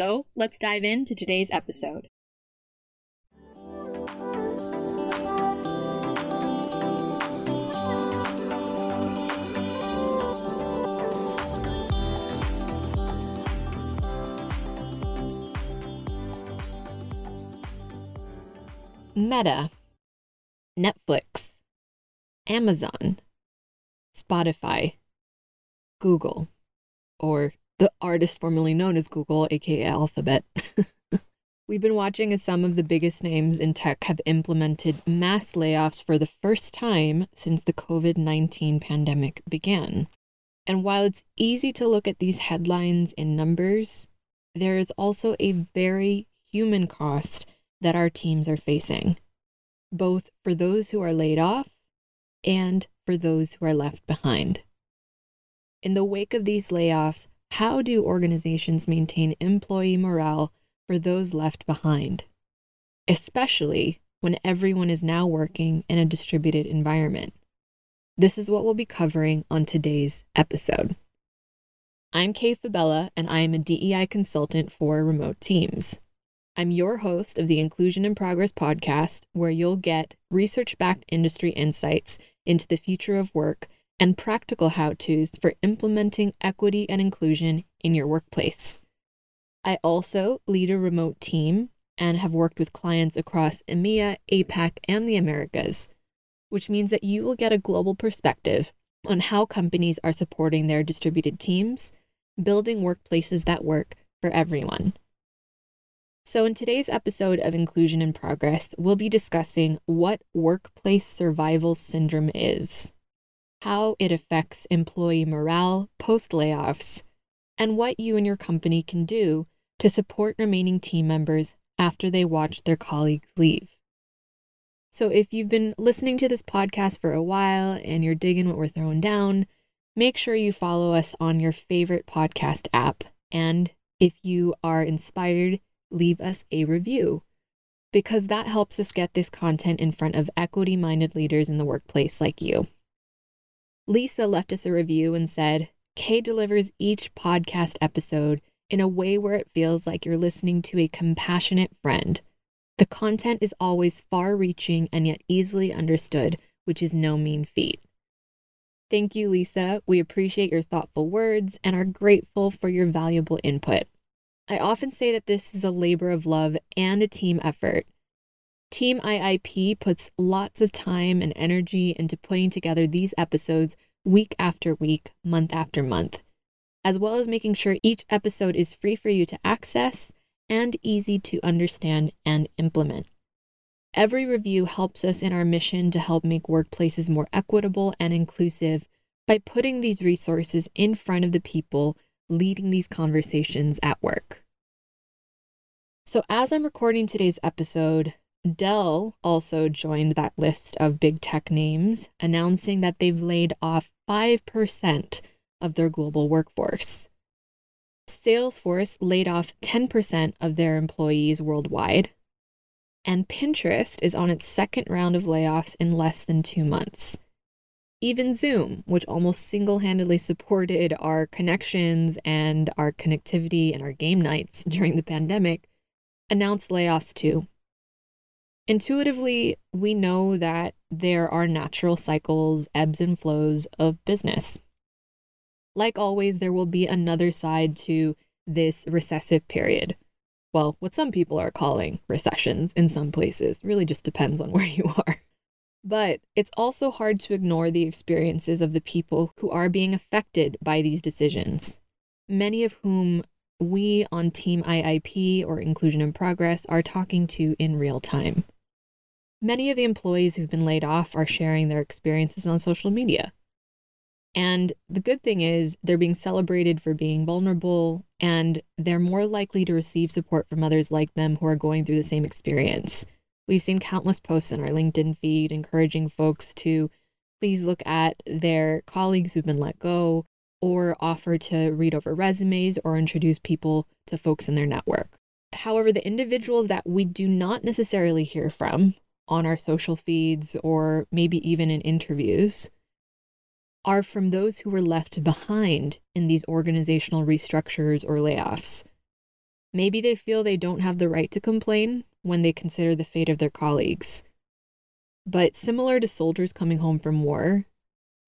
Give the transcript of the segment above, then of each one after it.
So let's dive into today's episode. Meta, Netflix, Amazon, Spotify, Google, or the artist formerly known as Google, aka Alphabet. We've been watching as some of the biggest names in tech have implemented mass layoffs for the first time since the COVID 19 pandemic began. And while it's easy to look at these headlines in numbers, there is also a very human cost that our teams are facing, both for those who are laid off and for those who are left behind. In the wake of these layoffs, how do organizations maintain employee morale for those left behind, especially when everyone is now working in a distributed environment? This is what we'll be covering on today's episode. I'm Kay Fabella, and I am a DEI consultant for remote teams. I'm your host of the Inclusion in Progress podcast, where you'll get research backed industry insights into the future of work and practical how to's for implementing equity and inclusion in your workplace. I also lead a remote team and have worked with clients across EMEA, APAC, and the Americas, which means that you will get a global perspective on how companies are supporting their distributed teams, building workplaces that work for everyone. So, in today's episode of Inclusion in Progress, we'll be discussing what workplace survival syndrome is, how it affects employee morale post layoffs, and what you and your company can do to support remaining team members after they watch their colleagues leave. So, if you've been listening to this podcast for a while and you're digging what we're throwing down, make sure you follow us on your favorite podcast app. And if you are inspired, leave us a review because that helps us get this content in front of equity minded leaders in the workplace like you. Lisa left us a review and said, Kay delivers each podcast episode in a way where it feels like you're listening to a compassionate friend. The content is always far reaching and yet easily understood, which is no mean feat. Thank you, Lisa. We appreciate your thoughtful words and are grateful for your valuable input. I often say that this is a labor of love and a team effort. Team IIP puts lots of time and energy into putting together these episodes week after week, month after month, as well as making sure each episode is free for you to access and easy to understand and implement. Every review helps us in our mission to help make workplaces more equitable and inclusive by putting these resources in front of the people leading these conversations at work. So, as I'm recording today's episode, Dell also joined that list of big tech names, announcing that they've laid off 5% of their global workforce. Salesforce laid off 10% of their employees worldwide. And Pinterest is on its second round of layoffs in less than two months. Even Zoom, which almost single handedly supported our connections and our connectivity and our game nights during the pandemic, announced layoffs too. Intuitively, we know that there are natural cycles, ebbs and flows of business. Like always, there will be another side to this recessive period. well, what some people are calling recessions in some places. Really just depends on where you are. But it's also hard to ignore the experiences of the people who are being affected by these decisions, many of whom we on Team IIP or Inclusion in Progress are talking to in real time. Many of the employees who've been laid off are sharing their experiences on social media. And the good thing is, they're being celebrated for being vulnerable, and they're more likely to receive support from others like them who are going through the same experience. We've seen countless posts in our LinkedIn feed encouraging folks to please look at their colleagues who've been let go or offer to read over resumes or introduce people to folks in their network. However, the individuals that we do not necessarily hear from on our social feeds or maybe even in interviews are from those who were left behind in these organizational restructures or layoffs. Maybe they feel they don't have the right to complain when they consider the fate of their colleagues. But similar to soldiers coming home from war,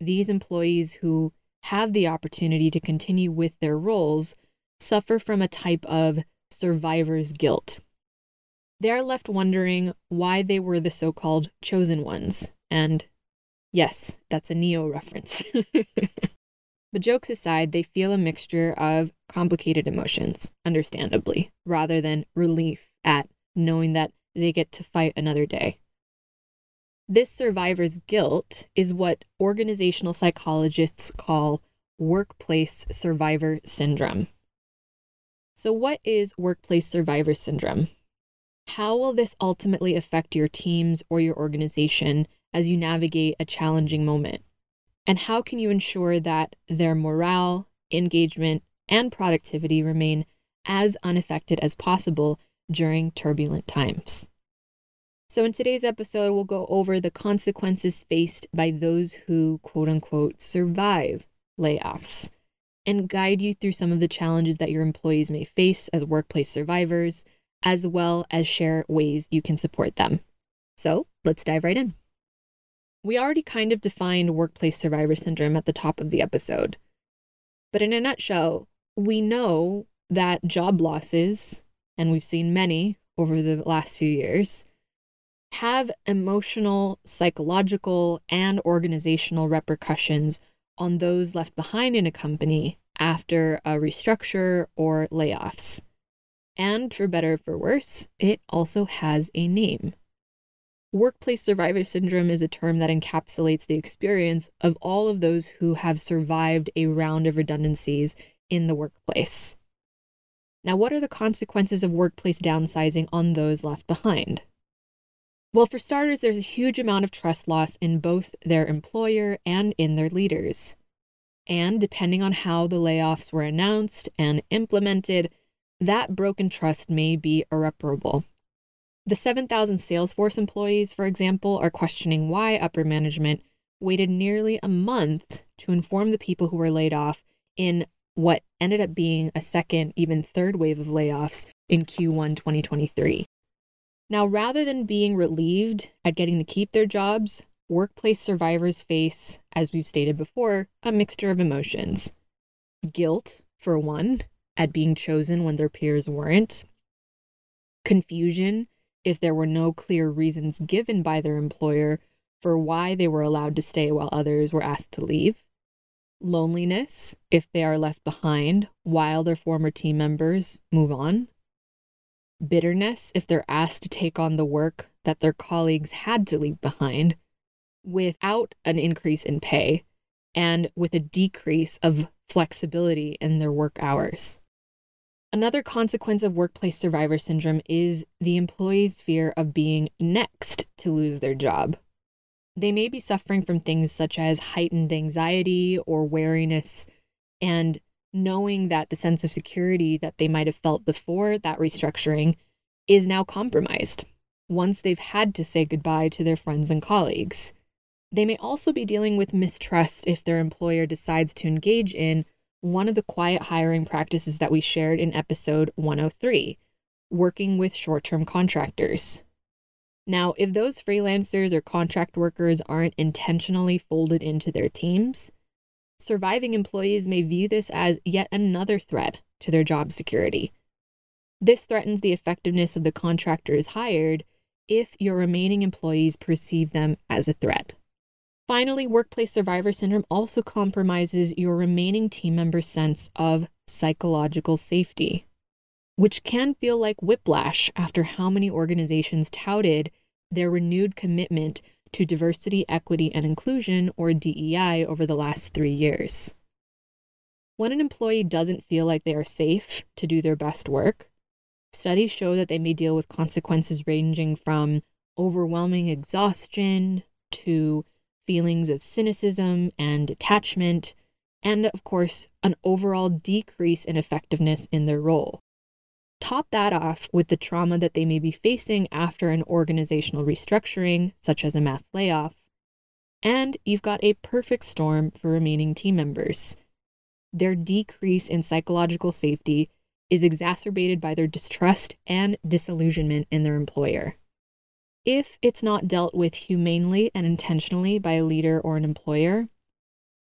these employees who have the opportunity to continue with their roles suffer from a type of survivor's guilt. They are left wondering why they were the so called chosen ones. And yes, that's a Neo reference. but jokes aside, they feel a mixture of complicated emotions, understandably, rather than relief at knowing that they get to fight another day. This survivor's guilt is what organizational psychologists call workplace survivor syndrome. So, what is workplace survivor syndrome? How will this ultimately affect your teams or your organization as you navigate a challenging moment? And how can you ensure that their morale, engagement, and productivity remain as unaffected as possible during turbulent times? So, in today's episode, we'll go over the consequences faced by those who, quote unquote, survive layoffs and guide you through some of the challenges that your employees may face as workplace survivors, as well as share ways you can support them. So, let's dive right in. We already kind of defined workplace survivor syndrome at the top of the episode. But in a nutshell, we know that job losses, and we've seen many over the last few years, have emotional, psychological, and organizational repercussions on those left behind in a company after a restructure or layoffs. And for better or for worse, it also has a name. Workplace survivor syndrome is a term that encapsulates the experience of all of those who have survived a round of redundancies in the workplace. Now, what are the consequences of workplace downsizing on those left behind? Well, for starters, there's a huge amount of trust loss in both their employer and in their leaders. And depending on how the layoffs were announced and implemented, that broken trust may be irreparable. The 7,000 Salesforce employees, for example, are questioning why upper management waited nearly a month to inform the people who were laid off in what ended up being a second, even third wave of layoffs in Q1 2023. Now, rather than being relieved at getting to keep their jobs, workplace survivors face, as we've stated before, a mixture of emotions. Guilt, for one, at being chosen when their peers weren't. Confusion, if there were no clear reasons given by their employer for why they were allowed to stay while others were asked to leave. Loneliness, if they are left behind while their former team members move on bitterness if they're asked to take on the work that their colleagues had to leave behind without an increase in pay and with a decrease of flexibility in their work hours. Another consequence of workplace survivor syndrome is the employee's fear of being next to lose their job. They may be suffering from things such as heightened anxiety or wariness and knowing that the sense of security that they might have felt before that restructuring is now compromised once they've had to say goodbye to their friends and colleagues. They may also be dealing with mistrust if their employer decides to engage in one of the quiet hiring practices that we shared in episode 103 working with short term contractors. Now, if those freelancers or contract workers aren't intentionally folded into their teams, surviving employees may view this as yet another threat to their job security. This threatens the effectiveness of the contractors hired if your remaining employees perceive them as a threat. Finally, workplace survivor syndrome also compromises your remaining team members' sense of psychological safety, which can feel like whiplash after how many organizations touted their renewed commitment to diversity, equity, and inclusion, or DEI, over the last three years. When an employee doesn't feel like they are safe to do their best work, studies show that they may deal with consequences ranging from overwhelming exhaustion to feelings of cynicism and detachment, and of course, an overall decrease in effectiveness in their role. Top that off with the trauma that they may be facing after an organizational restructuring, such as a mass layoff, and you've got a perfect storm for remaining team members. Their decrease in psychological safety is exacerbated by their distrust and disillusionment in their employer. If it's not dealt with humanely and intentionally by a leader or an employer,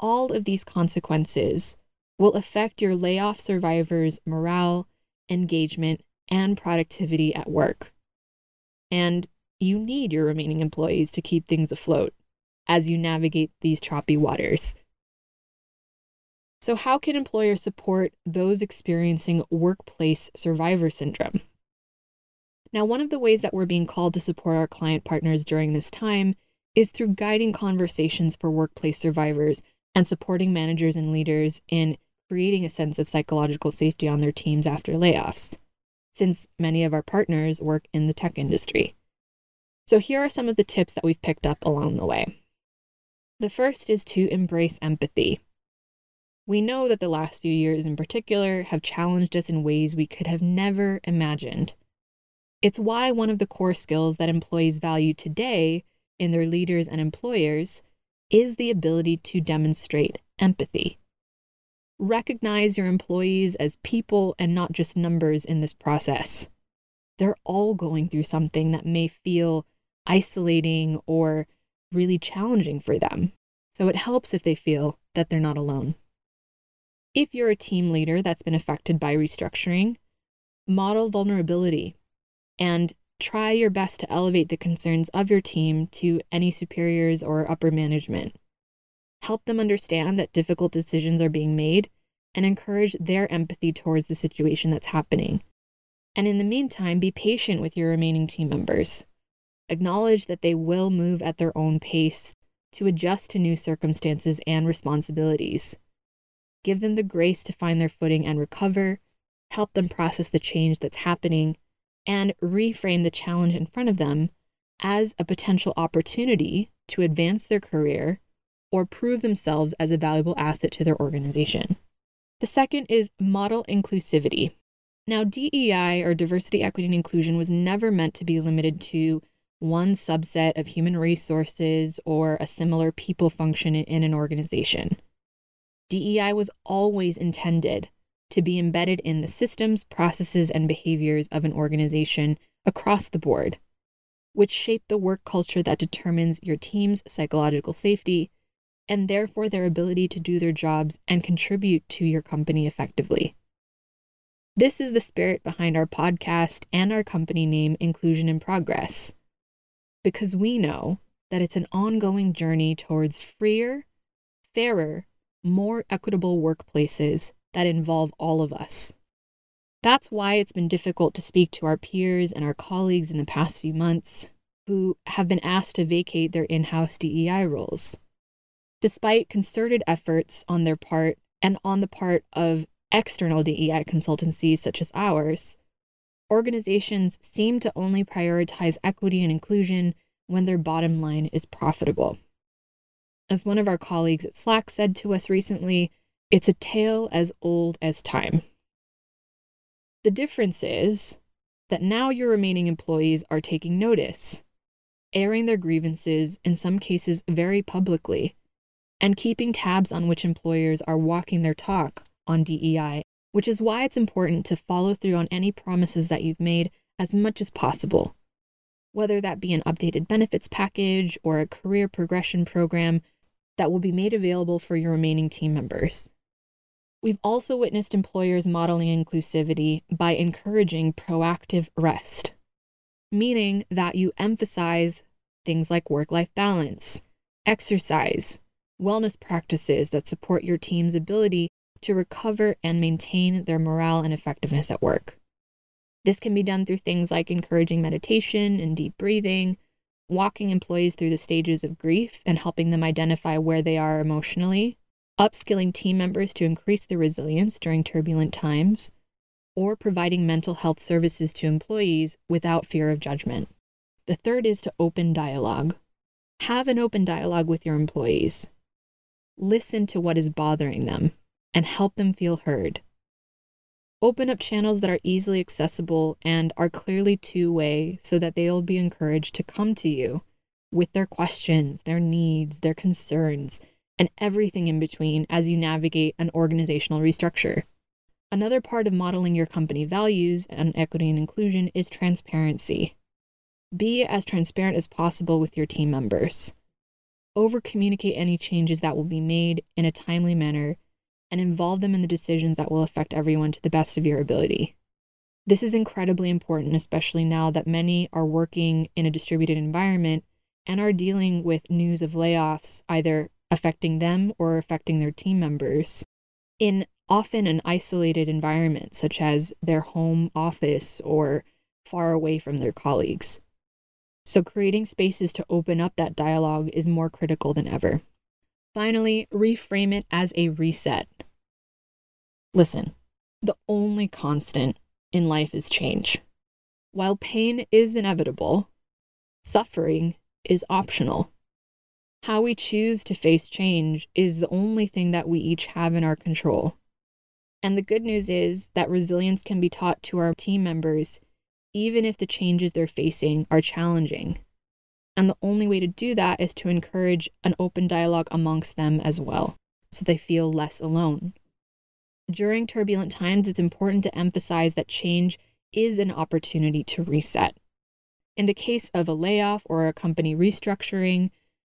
all of these consequences will affect your layoff survivors' morale, engagement, and productivity at work. And you need your remaining employees to keep things afloat as you navigate these choppy waters. So, how can employers support those experiencing workplace survivor syndrome? Now, one of the ways that we're being called to support our client partners during this time is through guiding conversations for workplace survivors and supporting managers and leaders in creating a sense of psychological safety on their teams after layoffs, since many of our partners work in the tech industry. So, here are some of the tips that we've picked up along the way. The first is to embrace empathy. We know that the last few years in particular have challenged us in ways we could have never imagined. It's why one of the core skills that employees value today in their leaders and employers is the ability to demonstrate empathy. Recognize your employees as people and not just numbers in this process. They're all going through something that may feel isolating or really challenging for them. So it helps if they feel that they're not alone. If you're a team leader that's been affected by restructuring, model vulnerability and try your best to elevate the concerns of your team to any superiors or upper management. Help them understand that difficult decisions are being made and encourage their empathy towards the situation that's happening. And in the meantime, be patient with your remaining team members. Acknowledge that they will move at their own pace to adjust to new circumstances and responsibilities. Give them the grace to find their footing and recover. Help them process the change that's happening and reframe the challenge in front of them as a potential opportunity to advance their career or prove themselves as a valuable asset to their organization. The second is model inclusivity. Now, DEI or diversity, equity, and inclusion was never meant to be limited to one subset of human resources or a similar people function in an organization. DEI was always intended to be embedded in the systems, processes, and behaviors of an organization across the board, which shape the work culture that determines your team's psychological safety and therefore their ability to do their jobs and contribute to your company effectively. This is the spirit behind our podcast and our company name, Inclusion in Progress, because we know that it's an ongoing journey towards freer, fairer, more equitable workplaces that involve all of us. That's why it's been difficult to speak to our peers and our colleagues in the past few months who have been asked to vacate their in house DEI roles. Despite concerted efforts on their part and on the part of external DEI consultancies such as ours, organizations seem to only prioritize equity and inclusion when their bottom line is profitable. As one of our colleagues at Slack said to us recently, it's a tale as old as time. The difference is that now your remaining employees are taking notice, airing their grievances, in some cases very publicly, and keeping tabs on which employers are walking their talk on DEI, which is why it's important to follow through on any promises that you've made as much as possible. Whether that be an updated benefits package or a career progression program that will be made available for your remaining team members. We've also witnessed employers modeling inclusivity by encouraging proactive rest, meaning that you emphasize things like work life balance, exercise, wellness practices that support your team's ability to recover and maintain their morale and effectiveness at work. This can be done through things like encouraging meditation and deep breathing, walking employees through the stages of grief and helping them identify where they are emotionally, upskilling team members to increase their resilience during turbulent times, or providing mental health services to employees without fear of judgment. The third is to open dialogue. Have an open dialogue with your employees. Listen to what is bothering them and help them feel heard. Open up channels that are easily accessible and are clearly two way so that they'll be encouraged to come to you with their questions, their needs, their concerns, and everything in between as you navigate an organizational restructure. Another part of modeling your company values and equity and inclusion is transparency. Be as transparent as possible with your team members. Over communicate any changes that will be made in a timely manner and involve them in the decisions that will affect everyone to the best of your ability. This is incredibly important, especially now that many are working in a distributed environment and are dealing with news of layoffs either affecting them or affecting their team members in often an isolated environment, such as their home office or far away from their colleagues. So, creating spaces to open up that dialogue is more critical than ever. Finally, reframe it as a reset. Listen, the only constant in life is change. While pain is inevitable, suffering is optional. How we choose to face change is the only thing that we each have in our control. And the good news is that resilience can be taught to our team members even if the changes they're facing are challenging. And the only way to do that is to encourage an open dialogue amongst them as well, so they feel less alone. During turbulent times, it's important to emphasize that change is an opportunity to reset. In the case of a layoff or a company restructuring,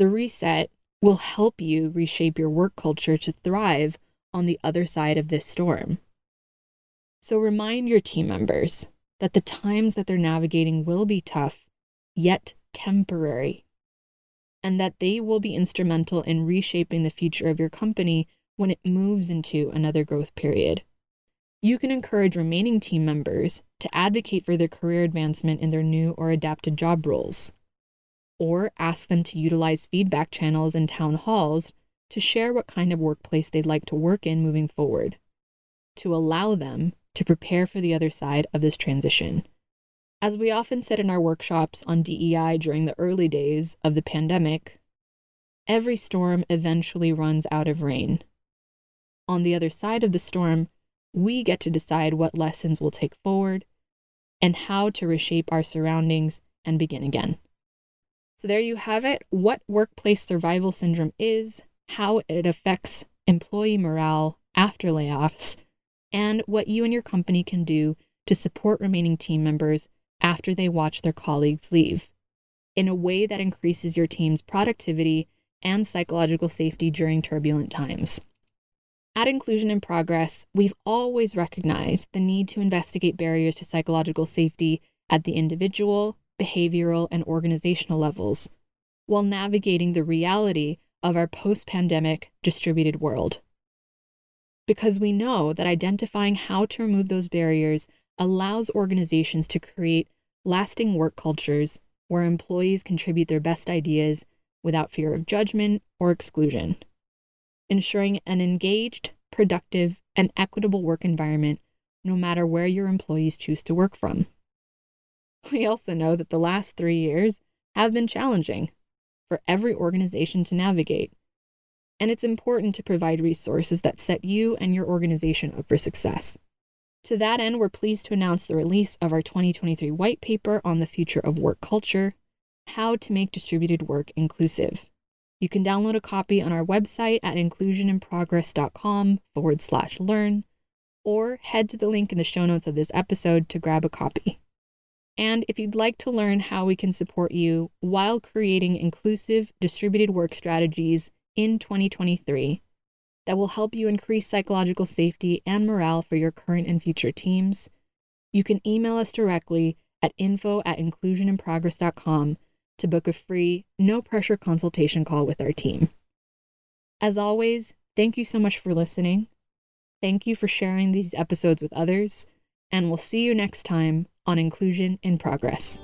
the reset will help you reshape your work culture to thrive on the other side of this storm. So remind your team members that the times that they're navigating will be tough, yet temporary, and that they will be instrumental in reshaping the future of your company when it moves into another growth period. You can encourage remaining team members to advocate for their career advancement in their new or adapted job roles, or ask them to utilize feedback channels and town halls to share what kind of workplace they'd like to work in moving forward, to allow them to prepare for the other side of this transition. As we often said in our workshops on DEI during the early days of the pandemic, every storm eventually runs out of rain. On the other side of the storm, we get to decide what lessons we'll take forward and how to reshape our surroundings and begin again. So, there you have it what workplace survival syndrome is, how it affects employee morale after layoffs, and what you and your company can do to support remaining team members after they watch their colleagues leave in a way that increases your team's productivity and psychological safety during turbulent times. At Inclusion in Progress, we've always recognized the need to investigate barriers to psychological safety at the individual, behavioral, and organizational levels while navigating the reality of our post pandemic distributed world because we know that identifying how to remove those barriers allows organizations to create lasting work cultures where employees contribute their best ideas without fear of judgment or exclusion, ensuring an engaged, productive, and equitable work environment no matter where your employees choose to work from. We also know that the last three years have been challenging for every organization to navigate and it's important to provide resources that set you and your organization up for success. To that end, we're pleased to announce the release of our 2023 white paper on the future of work culture How to Make Distributed Work Inclusive. You can download a copy on our website at inclusioninprogress.com forward slash learn, or head to the link in the show notes of this episode to grab a copy. And if you'd like to learn how we can support you while creating inclusive distributed work strategies in 2023, that will help you increase psychological safety and morale for your current and future teams. You can email us directly at info at inclusioninprogress.com to book a free, no pressure consultation call with our team. As always, thank you so much for listening. Thank you for sharing these episodes with others, and we'll see you next time on Inclusion in Progress.